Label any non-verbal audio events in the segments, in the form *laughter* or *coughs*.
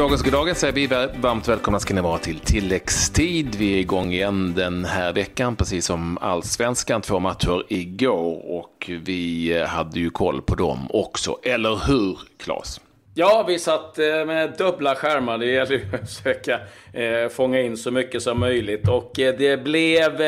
Goddagens, goddagens säger vi varmt välkomna ska ni vara till tilläggstid. Vi är igång igen den här veckan, precis som allsvenskan. Två matcher igår och vi eh, hade ju koll på dem också. Eller hur, Claes? Ja, vi satt eh, med dubbla skärmar. Det gäller ju *laughs* att försöka eh, fånga in så mycket som möjligt. Och det blev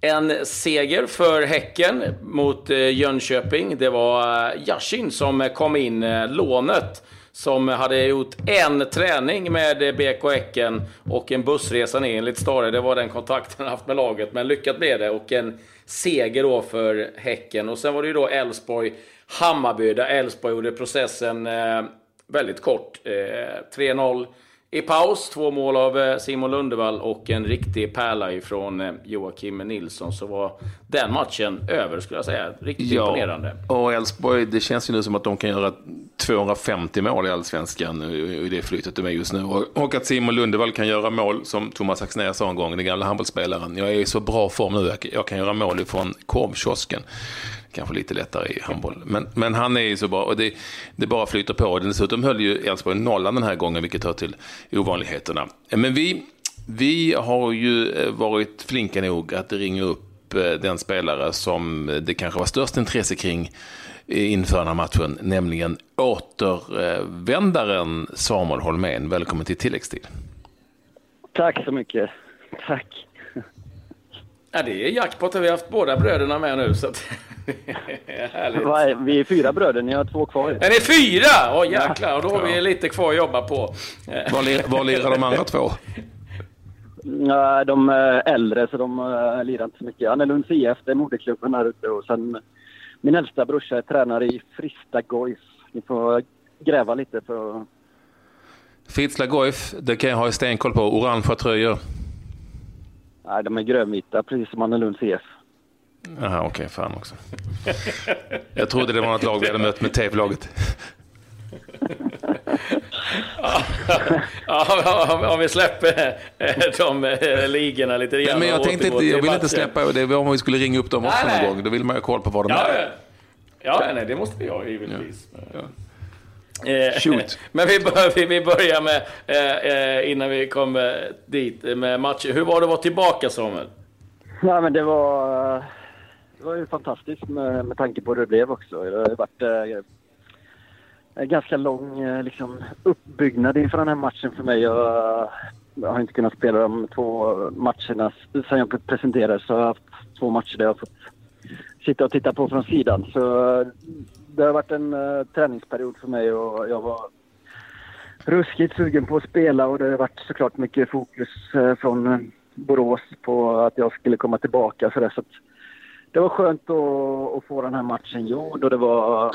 en seger för Häcken mot Jönköping. Det var Yashin som kom in, lånet som hade gjort en träning med BK Häcken och en bussresa ner enligt Stare. Det var den kontakten han haft med laget, men lyckat blev det. Och en seger då för Häcken. Och sen var det ju då Elfsborg Hammarby, där Elfsborg gjorde processen eh, väldigt kort. Eh, 3-0 i paus, två mål av eh, Simon Lundevall och en riktig pärla ifrån eh, Joakim Nilsson. Så var den matchen över, skulle jag säga. Riktigt ja, imponerande. Och Elfsborg, det känns ju nu som att de kan göra 250 mål i Allsvenskan i det flytet de är just nu. Och att Simon Lundevall kan göra mål, som Thomas Axnér sa en gång, den gamla handbollsspelaren. Jag är i så bra form nu, jag kan göra mål ifrån korvkiosken kanske lite lättare i handboll. Men, men han är ju så bra och det, det bara flyter på. Dessutom höll ju Elfsborg nollan den här gången, vilket hör till ovanligheterna. Men vi, vi har ju eh, varit flinka nog att ringa upp eh, den spelare som eh, det kanske var störst intresse kring inför den här matchen, nämligen återvändaren Samuel Holmén. Välkommen till tilläggstid. Tack så mycket. Tack. Ja, det är jackpot. Vi har haft båda bröderna med nu. Så att *laughs* Härligt. Vi är fyra bröder, ni har två kvar. Är ni fyra? Åh oh, jäklar, och då har vi lite kvar att jobba på. Var, lirar de andra två? Nej, de är äldre så de uh, lirar inte så mycket. Annelunds IF, det är moderklubben här ute och sen min äldsta brorsa är tränare i Frista Goif. Ni får gräva lite för att... Fritsla Goif, det kan jag ha stenkoll på. Orangea tröjor. Nej, de är grönvita, precis som Annelunds IF. Jaha, okej, okay, fan också. *laughs* Jag trodde det var något lag vi hade mött med tejplaget. *laughs* ja, om vi släpper eh, de eh, ligorna lite grann. Men jag tänkte inte, jag vill inte släppa det. var om vi skulle ringa upp dem också nej, någon gång. Då vill man ju ha koll på vad de ja, är. Ja, nej, det måste vi ha givetvis. Ja. Ja. Shoot. *laughs* Men vi, bör, vi börjar med, innan vi kommer dit, med matchen. Hur var det att vara tillbaka Samuel? Ja, men det var, det var ju fantastiskt med, med tanke på hur det blev också. Det har varit eh, en ganska lång eh, liksom, uppbyggnad inför den här matchen för mig. Jag, jag har inte kunnat spela de två matcherna sen jag presenterades. Så jag har haft två matcher där jag har fått sitta och titta på från sidan. Så det har varit en uh, träningsperiod för mig och jag var ruskigt sugen på att spela och det har varit såklart mycket fokus uh, från eh, Borås på att jag skulle komma tillbaka. Så det, så det var skönt att, att, få den här matchen gjord och det var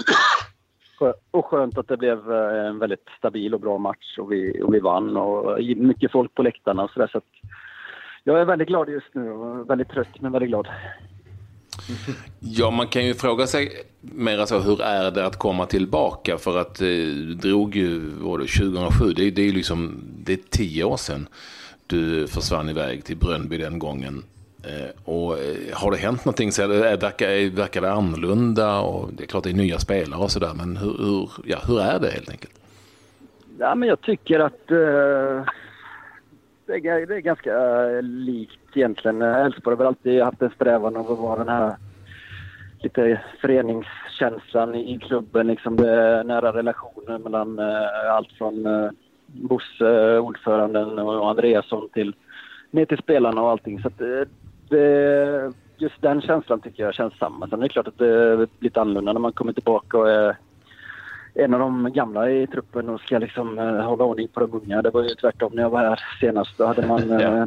*coughs* och skönt att det blev en väldigt stabil och bra match och vi, och vi vann och mycket folk på läktarna och så, där, så jag är väldigt glad just nu och väldigt trött men väldigt glad. *laughs* Ja, man kan ju fråga sig mer så, hur är det att komma tillbaka? För att eh, drog ju, var det 2007, det, det är ju liksom, det är tio år sedan du försvann iväg till Brönby den gången. Eh, och eh, har det hänt någonting så eh, verkar, eh, verkar det annorlunda och det är klart det är nya spelare och sådär men hur, hur, ja, hur är det helt enkelt? Ja men jag tycker att eh det, är, det är ganska eh, likt egentligen. Eh, Elfsborg har väl alltid haft en strävan av att vara den här lite föreningskänslan i, klubben liksom det nära relationer mellan eh, allt från Bosse, ordföranden och Andreasson till ner till spelarna och allting. Så det, det, just den känslan tycker jag känns samma. Sen är det klart att det är lite annorlunda när man kommer tillbaka och är en av de gamla i truppen och ska liksom uh, hålla ordning på de unga. Det var ju tvärtom när jag var här senast. Då hade man *laughs* uh,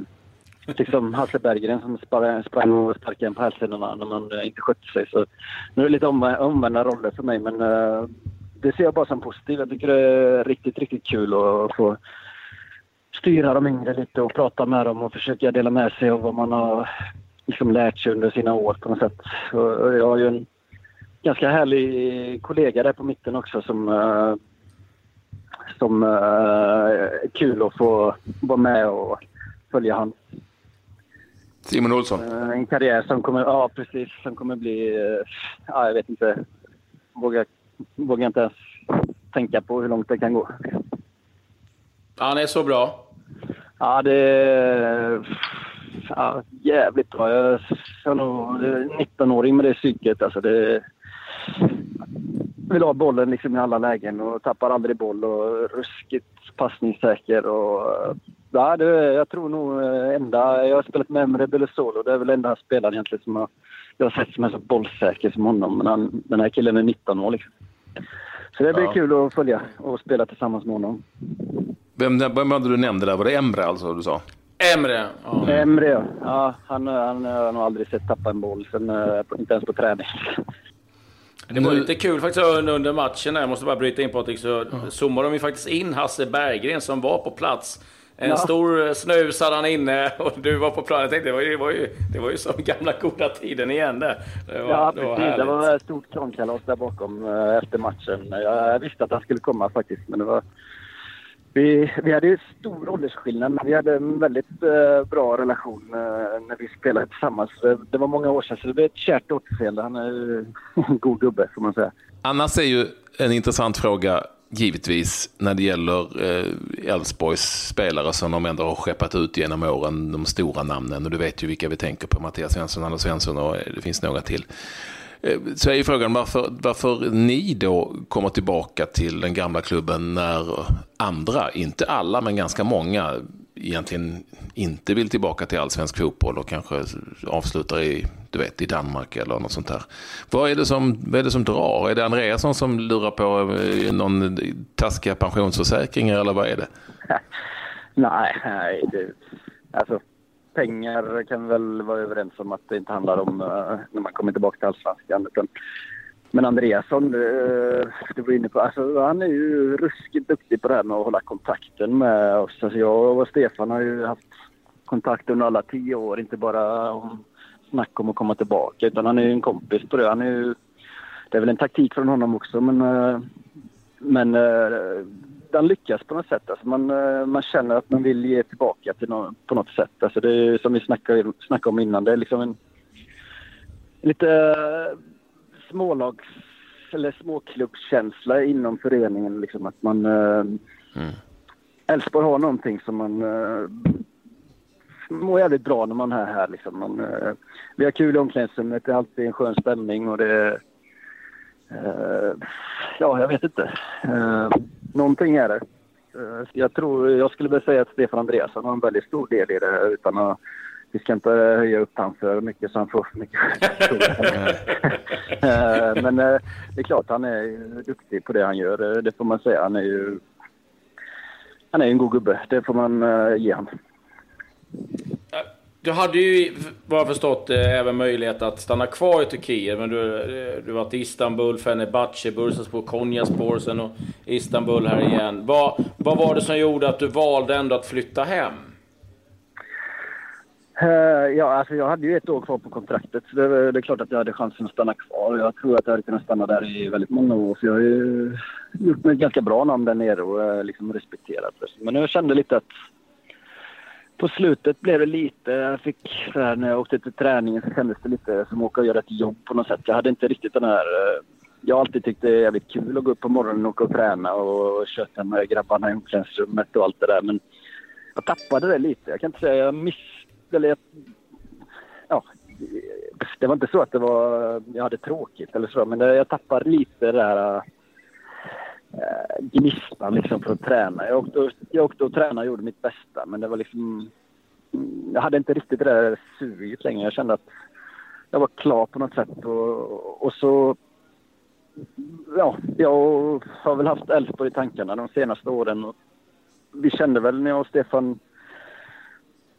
liksom Hasse Berggren som sprang och sparkade en på hälsenorna när man uh, inte skötte sig. Så nu är det lite omvända roller för mig men det ser jag bara som positivt. Jag tycker det är riktigt, riktigt kul att få styra de yngre lite och prata med dem och försöka dela med sig av vad man har liksom lärt sig under sina år på något sätt. Och jag har ju en ganska härlig kollega där på mitten också som, uh, som uh, är kul att få vara med och följa hans Simon Olsson? Uh, en karriär som kommer, ja precis, som kommer bli, ja jag vet inte, vågar vågar inte ens tänka på hur långt det kan gå. Han är så bra? Ja, det är ja, jävligt bra. Jag är nog 19-åring med det psyket. Alltså det, vill ha bollen liksom i alla lägen och tappar aldrig boll och ruskigt passningssäker. Och, ja, det, jag tror nog enda... Jag har spelat med Emre Belesolo. Det är väl enda spelaren egentligen som jag, jag har sett som är så bollsäker som honom. Men han, den här killen är 19 år liksom. Så det blir ja. kul att följa och spela tillsammans med honom. Vem, vem hade du nämnde där? Var det Emre alltså du sa? Emre. Ja. Emre, ja. ja han, han har nog aldrig sett tappa en boll, sen, eh, inte ens på träning. Det var lite kul faktiskt under matchen, jag måste bara bryta in Patrik, så mm. zoomade de ju faktiskt in Hasse Berggren som var på plats. En ja. stor snus hade han inne *laughs* och du var på plan. Jag tänkte det var ju, det var ju, det var ju som gamla goda tiden igen där. Det var, ja, precis. Det var, det var ett stort kramkalas där bakom eh, efter matchen. Jag visste att han skulle komma faktiskt, men det var vi, vi hade ju stor åldersskillnad, men vi hade en väldigt eh, bra relation eh, när vi spelade tillsammans. Eh, det var många år sedan, så det blev ett kärt återseende. Han är en god gubbe, får man säga. Annars är ju en intressant fråga, givetvis, när det gäller eh, Elfsborgs eh, spelare som de ändå har skeppat ut genom åren, de stora namnen. Och du vet ju vilka vi tänker på, Mattias Svensson, Anders Svensson och eh, det finns några till. Eh, så är ju frågan varför, varför ni då kommer tillbaka till den gamla klubben när andra, inte alla men ganska många, egentligen inte vill tillbaka till allsvensk fotboll och kanske avslutar i, du vet, i Danmark eller något sånt där. Vad är det som, vad är det som drar? Är det Andreasson som lurar på eh, någon taskiga pensionsförsäkringar eller vad är det? *laughs* nej, nej det, alltså pengar kan vi väl vara överens om att det inte handlar om uh, när man kommer tillbaka till allsvenskan. Men Andreasson, uh, du var inne på, alltså, han är ju ruskigt duktig på det här med att hålla kontakten med oss. Alltså, jag och Stefan har ju haft kontakt under alla tio år, inte bara om snack om att komma tillbaka utan han är ju en kompis på det. Han är ju, det är väl en taktik från honom också men, uh, men den lyckas på något sätt. Alltså man, eh, man känner att man vill ge tillbaka till någon, på något sätt. Alltså det är som vi snackade, snackade om innan. Det är liksom en lite eh, smålags eller småklubbskänsla inom föreningen. Liksom att man... Eh, mm. Elfsborg har någonting som man mår jävligt bra när man är här. Liksom. Man, vi har kul i omklädningsrummet, det är alltid en skön stämning och det Uh, ja, jag vet inte. Uh, någonting är det. Uh, jag tror, jag skulle vilja säga att Stefan Andreasson har en väldigt stor del i det utan att vi ska inte höja upp han för mycket så han får för mycket *laughs* Men det är klart, han är duktig på det han gör. Det får man säga. Han är ju han är en god gubbe. Det får man ge honom. Du hade ju, vad jag förstått, eh, även möjlighet att stanna kvar i Turkiet. Men du, eh, du var till Istanbul, Fenerbahce, Bursaspor, Konyaspor sen och Istanbul här igen. Vad, vad var det som gjorde att du valde ändå att flytta hem? Eh, ja, alltså jag hade ju ett år kvar på kontraktet. Så det, det, är klart att jag hade chansen att stanna kvar. Jag tror att jag hade kunnat stanna där i väldigt många år. För jag har ju gjort mig ett ganska bra namn där nere och är liksom respekterad. Men jag kände lite att på slutet blev det lite, jag fick här, när jag åkte till träningen så kändes det lite som att åka och göra ett jobb på något sätt. Jag hade inte riktigt den här, eh, jag har alltid tyckt det är jävligt kul att gå upp på morgonen och åka och träna och köta med grabbarna i omklädningsrummet och allt det där. Men jag tappade det lite. Jag kan inte säga jag missade... Eller jag, ja, det var inte så att det var, jag hade tråkigt eller så, men jag tappade lite det där eh, eh, gnistan liksom för att träna. Jag åkte, och, jag åkte och tränade och gjorde mitt bästa men det var liksom... Mm, jag hade inte riktigt det där suget längre. Jag kände att jag var klar på något sätt och, och så... Ja, jag har väl haft Elfsborg i tankarna de senaste åren. Och vi kände väl när jag och Stefan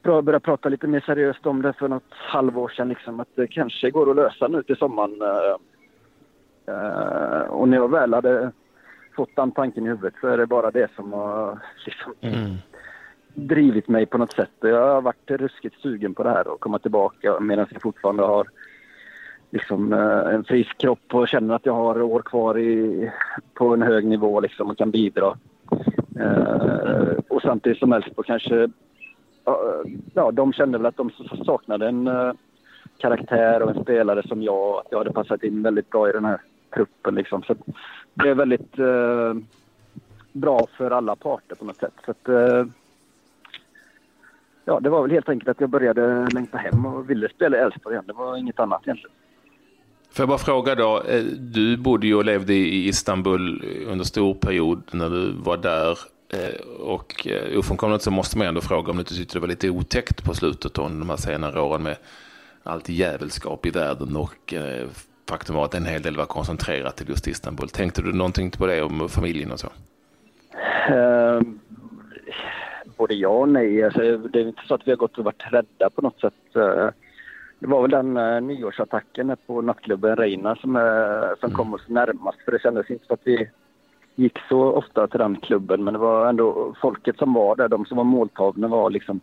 började prata lite mer seriöst om det för något halvår sedan liksom, att det kanske går att lösa nu till sommaren. Eh, eh, och när jag väl hade fått den tanken i huvudet så är det bara det som har liksom mm. drivit mig på något sätt. Jag har varit ruskigt sugen på det här och komma tillbaka medan jag fortfarande har liksom, eh, en frisk kropp och känner att jag har år kvar i, på en hög nivå liksom, och kan bidra. Uh, och samtidigt som Elfsborg kanske... Ja, de kände väl att de saknade en uh, karaktär och en spelare som jag. Att jag hade passat in väldigt bra i den här truppen. Liksom. Så det är väldigt... Eh, bra för alla parter på något sätt. Så att, eh, ja, det var väl helt enkelt att jag började längta hem och ville spela i Elfsborg igen. Det var inget annat egentligen. Får jag bara fråga då, eh, du bodde ju och levde i Istanbul under stor period när du var där. Eh, och eh, ofrånkomligt så måste man ändå fråga om du inte tyckte det var lite otäckt på slutet då, de här senare åren med allt jävelskap i världen och faktum var att en hel del var koncentrerat till just Istanbul. Tänkte du någonting på det om familjen och så? Uh, både ja och nej. Alltså, det är inte så att vi har gått och varit rädda på något sätt. Uh, det var väl den uh, nyårsattacken på nattklubben Reina som, uh, som kom oss närmast. För det kändes inte som att vi gick så ofta till den klubben. Men det var ändå folket som var där, de som var måltavlorna var liksom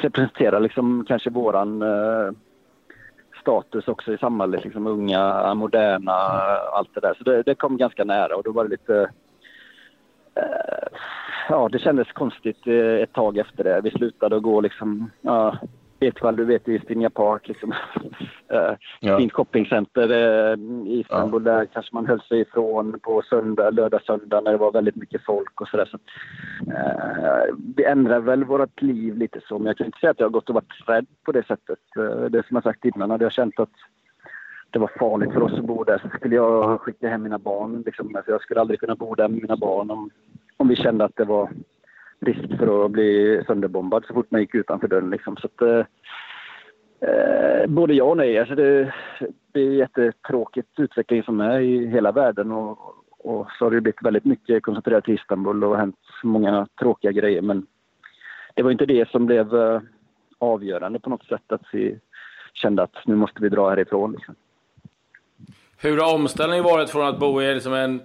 representerar liksom kanske våran status också i samhället. Liksom unga, moderna, allt det där. Så det, det kom ganska nära och då var det lite... Eh, ja, det kändes konstigt eh, ett tag efter det. Vi slutade att gå liksom... Ja, Edsvall, du vet i Stinja Park, liksom. uh, *laughs* ja. fint shoppingcenter uh, i Istanbul. Ja. Där kanske man höll sig ifrån på söndag, lördag, söndag när det var väldigt mycket folk och sådär. Så, uh, vi ändrar väl vårt liv lite så, men jag kan inte säga att jag har gått och varit rädd på det sättet. Uh, det som jag sagt innan, hade jag känt att det var farligt för oss att bo där så skulle jag skicka hem mina barn. Liksom. Alltså, jag skulle aldrig kunna bo där med mina barn om, om vi kände att det var risk för att bli sönderbombad så fort man gick utanför dörren. Liksom. Så att, eh, eh, både ja och nej. Alltså det, det är jättetråkigt utveckling som är i hela världen och, och så har det blivit väldigt mycket koncentrerat till Istanbul och hänt många tråkiga grejer. Men det var inte det som blev eh, avgörande på något sätt att vi kände att nu måste vi dra härifrån. Liksom. Hur har omställningen varit från att bo i liksom en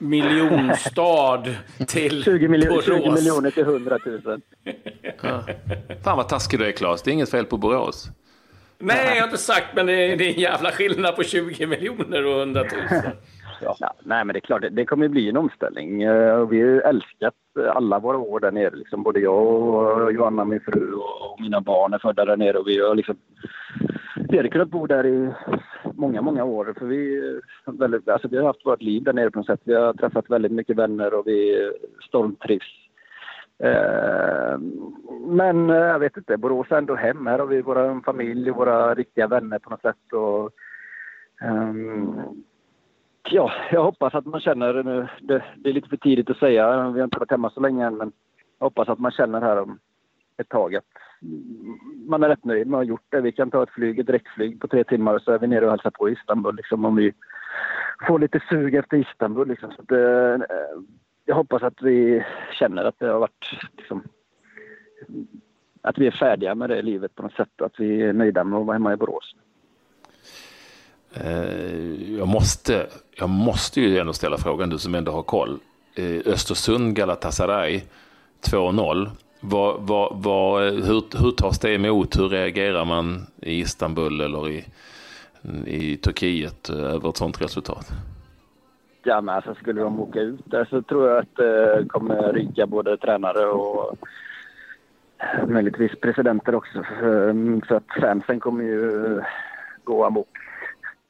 miljonstad till *laughs* 20, miljo 20 miljoner till 100 000. Ja. Fan vad taskig du är Claes. Det är inget fel på Borås. Nej, jag har inte sagt, men det är, det är en jävla skillnad på 20 miljoner och 100 000. *laughs* Ja. nej, men det är klart, det, det kommer bli en omställning. Uh, vi har älskat alla våra år där nere. Liksom. Både jag och Johanna, min fru, och mina barn är födda där nere. Och vi har liksom vi hade kunnat bo där i många, många år. För vi, väldigt, alltså vi har haft vårt liv där nere på något sätt. Vi har träffat väldigt mycket vänner och vi stormtrivs. Ehm, eh, men jag vet inte, Borås är ändå hem. Här har vi vår familj och våra riktiga vänner på något sätt. Och, um, ja, jag hoppas att man känner, nu, det, det, är lite för tidigt att säga, vi har inte varit hemma så länge än, men jag hoppas att man känner här om ett tag att man är rätt nöjd med att ha gjort det. Vi kan ta ett flyg, ett direktflyg på tre timmar och så är vi nere och hälsar på i Istanbul liksom, om vi får lite sug efter Istanbul. Liksom. Så att, eh, jag hoppas att vi känner att det har varit liksom, att vi är färdiga med det livet på något sätt och att vi är nöjda med att vara hemma i Borås. Eh, jag måste, jag måste ju ändå ställa frågan, du som ändå har koll. Eh, Östersund Galatasaray 2-0. Vad, vad, vad, hur, hur tas det emot? Hur reagerar man i Istanbul eller i, i Turkiet över ett sådant resultat? Ja, men alltså, skulle de åka ut där så tror jag att det eh, kommer ryka både tränare och möjligtvis presidenter också. För, för att fansen kommer ju gå amok,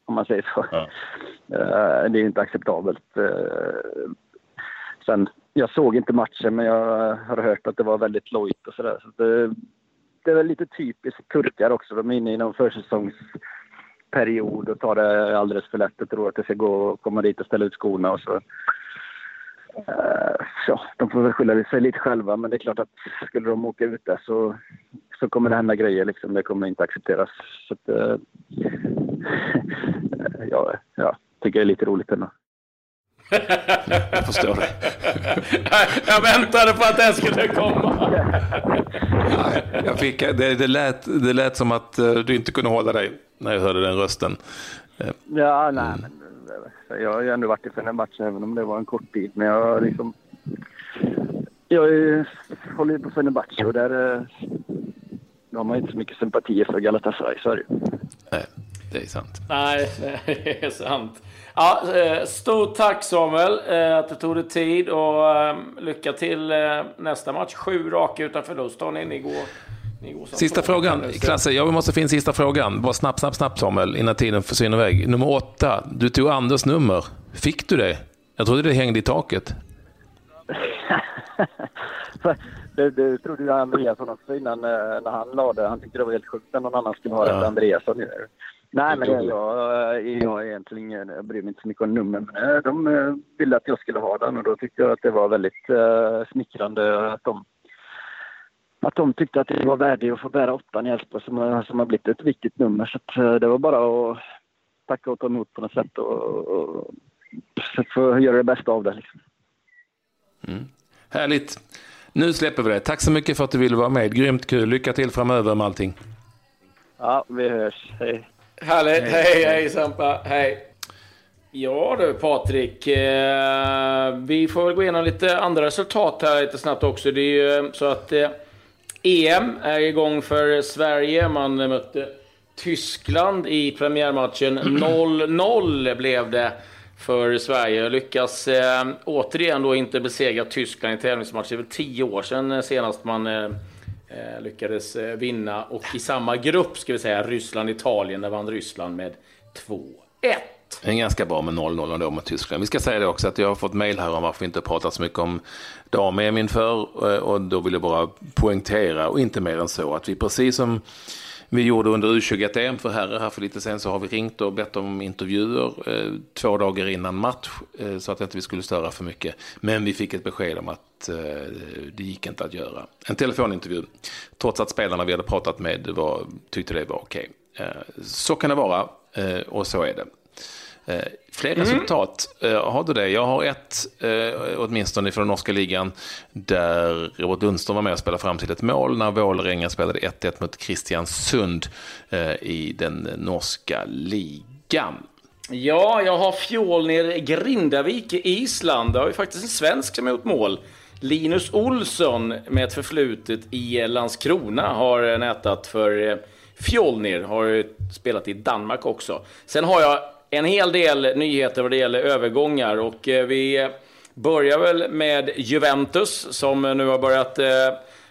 om man säger så. Ja. Eh, det är inte acceptabelt. Eh, sen jag såg inte matchen, men jag har hört att det var väldigt lojt och sådär. Så det, det är väl lite typiskt turkar också. De är inne i någon försäsongsperiod och tar det alldeles för lätt och tror att det ska gå och komma dit och ställa ut skorna och så. Eh, ja, de får väl skylla sig lite själva, men det är klart att skulle de åka ut där så, så kommer det hända grejer. Liksom. Det kommer inte accepteras. Så att, eh, *laughs* ja, ja, tycker det är lite roligt ändå. Jag förstår det. *laughs* jag väntade på att det skulle komma. jag fick, det, det, lät, det lät som att eh, du inte kunde hålla dig när jag hörde den rösten. Eh, ja, nej, men eh, jag har ju ändå varit i Fenerbahce även om det var en kort tid. Men jag har liksom... Jag håller ju på Fenerbahce och där då har man inte så mycket sympatier för Galatasaray, så är det Nej, det är sant. Nej, *laughs* det är sant. Ja, eh, stort tack Samuel eh, att du tog dig tid och eh, lycka till nästa match. Sju raka utan förlust har ni. Ni går, ni går sista frågan, Klasse. Jag måste få in sista frågan. Bara snabbt, snabbt, snabbt Samuel, innan tiden försvinner iväg. Nummer åtta. Du tog Anders nummer. Fick du det? Jag trodde det hängde i taket. *laughs* det, det trodde ju Andreasson också innan eh, när han lade. Han tyckte det var helt sjukt när någon annan skulle ha det ja. Andreasson. Nej, men jag, jag, jag, egentligen, jag bryr mig inte så mycket om nummer. Men eh, de eh, ville att jag skulle ha den och då tyckte jag att det var väldigt uh, smickrande att de, att de tyckte att det var värdigt att få bära åttan i Elfsborg som, som har blivit ett viktigt nummer. Så det var bara att tacka och ta emot på något sätt och, och, få göra det bästa av det. Liksom. Mm. Härligt. Nu släpper vi det. Tack så mycket för att du ville vara med. Grymt kul. Lycka till framöver med allting. Ja, vi hörs. Hej. Härligt. Hej, hej, hej Sampa. Hej. Ja du Patrik, eh, vi får väl gå igenom lite andra resultat här lite snabbt också. Det är ju så att eh, EM är igång för Sverige. Man mötte Tyskland i premiärmatchen. *clears throat* 0-0 blev det för Sverige. Lyckas eh, återigen då inte besegra Tyskland i tävlingsmatch. Det är väl tio år sedan eh, senast man eh, eh, Eh, lyckades eh, vinna. Och i samma grupp ska vi säga Ryssland-Italien, där vann Ryssland med 2-1. Det är ganska bra med 0-0 ändå med Tyskland. Vi ska säga det också att jag har fått mejl här om varför vi inte pratat så mycket om dam-EM inför. Eh, och då vill jag bara poängtera, och inte mer än så, att vi precis som vi gjorde under U21-EM för herrar här för lite sen så har vi ringt och bett om intervjuer eh, två dagar innan match eh, så att inte vi skulle störa för mycket. Men vi fick ett besked om att eh, det gick inte att göra en telefonintervju trots att spelarna vi hade pratat med var, tyckte det var okej. Okay. Eh, så kan det vara eh, och så är det. Eh, fler mm. resultat, eh, har du det? Jag har ett, eh, åtminstone från norska ligan, där Robert Lundström var med och spelade fram till ett mål när Vålerenga spelade 1-1 mot Kristiansund i den norska ligan. Ja, jag har Fjolnir Grindavik i Island. Det har ju faktiskt en svensk som har gjort mål. Linus Olsson med ett förflutet i Landskrona har nätat för Fjolnir. Har spelat i Danmark också. Sen har jag en hel del nyheter vad det gäller övergångar och eh, vi börjar väl med Juventus som nu har börjat eh,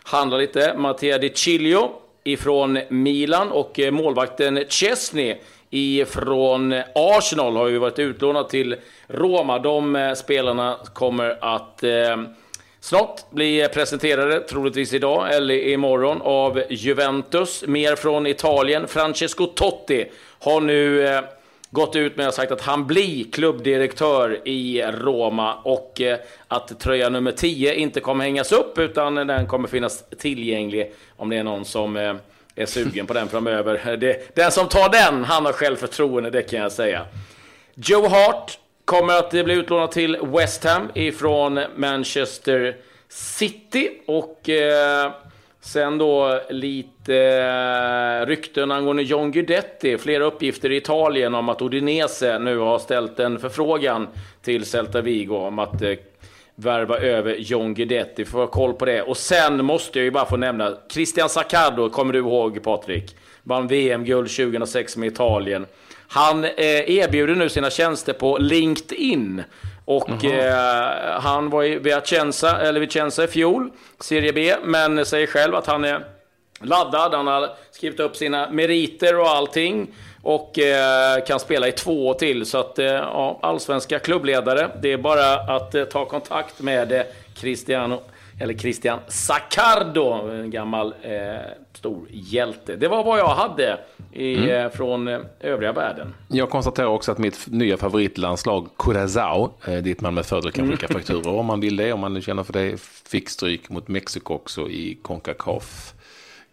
handla lite. Mattia Di Ciglio ifrån Milan och eh, målvakten Chesney ifrån Arsenal har ju varit utlånad till Roma. De spelarna kommer att snart bli presenterade, troligtvis idag eller imorgon, av Juventus. Mer från Italien. Francesco Totti har nu gått ut med och sagt att han blir klubbdirektör i Roma och eh, att tröja nummer 10 inte kommer hängas upp utan den kommer finnas tillgänglig om det är någon som eh, är sugen på den framöver. *laughs* Det, den som tar den, han har självförtroende, det kan jag säga. Joe Hart kommer att bli utlånad till West Ham ifrån Manchester City och eh, Sen då lite eh, rykten angående John Guidetti. Flera uppgifter i Italien om att Udinese nu har ställt en förfrågan till Celta Vigo om att eh, värva över John Guidetti. Får ha koll på det. Och sen måste jag ju bara få nämna Christian Saccardo, kommer du ihåg Patrik? Vann VM-guld 2006 med Italien. Han eh, erbjuder nu sina tjänster på LinkedIn. Och eh, han var i Vicenza, eller Vicenza i fjol, Serie B, men säger själv att han är laddad. Han har skrivit upp sina meriter och allting. Och eh, kan spela i två år till. Så att, eh, ja, allsvenska klubbledare. Det är bara att eh, ta kontakt med eh, Cristiano eller Christian Saccardo, en gammal eh, stor hjälte. Det var vad jag hade i, mm. eh, från eh, övriga världen. Jag konstaterar också att mitt nya favoritlandslag, Curaçao, eh, dit man med fördel kan skicka mm. fakturor *laughs* om man vill det, om man känner för det, fick stryk mot Mexiko också i Concacaf.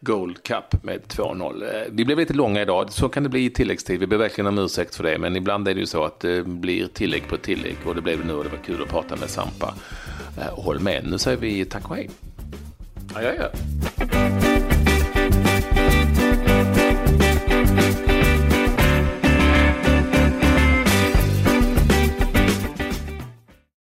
Gold Cup med 2-0. Eh, vi blev lite långa idag, så kan det bli i tilläggstid. Vi ber verkligen om ursäkt för det, men ibland är det ju så att det blir tillägg på tillägg och det blev det nu och det var kul att prata med Sampa. Eh, håll med. Nu säger vi tack och hej. Adjö.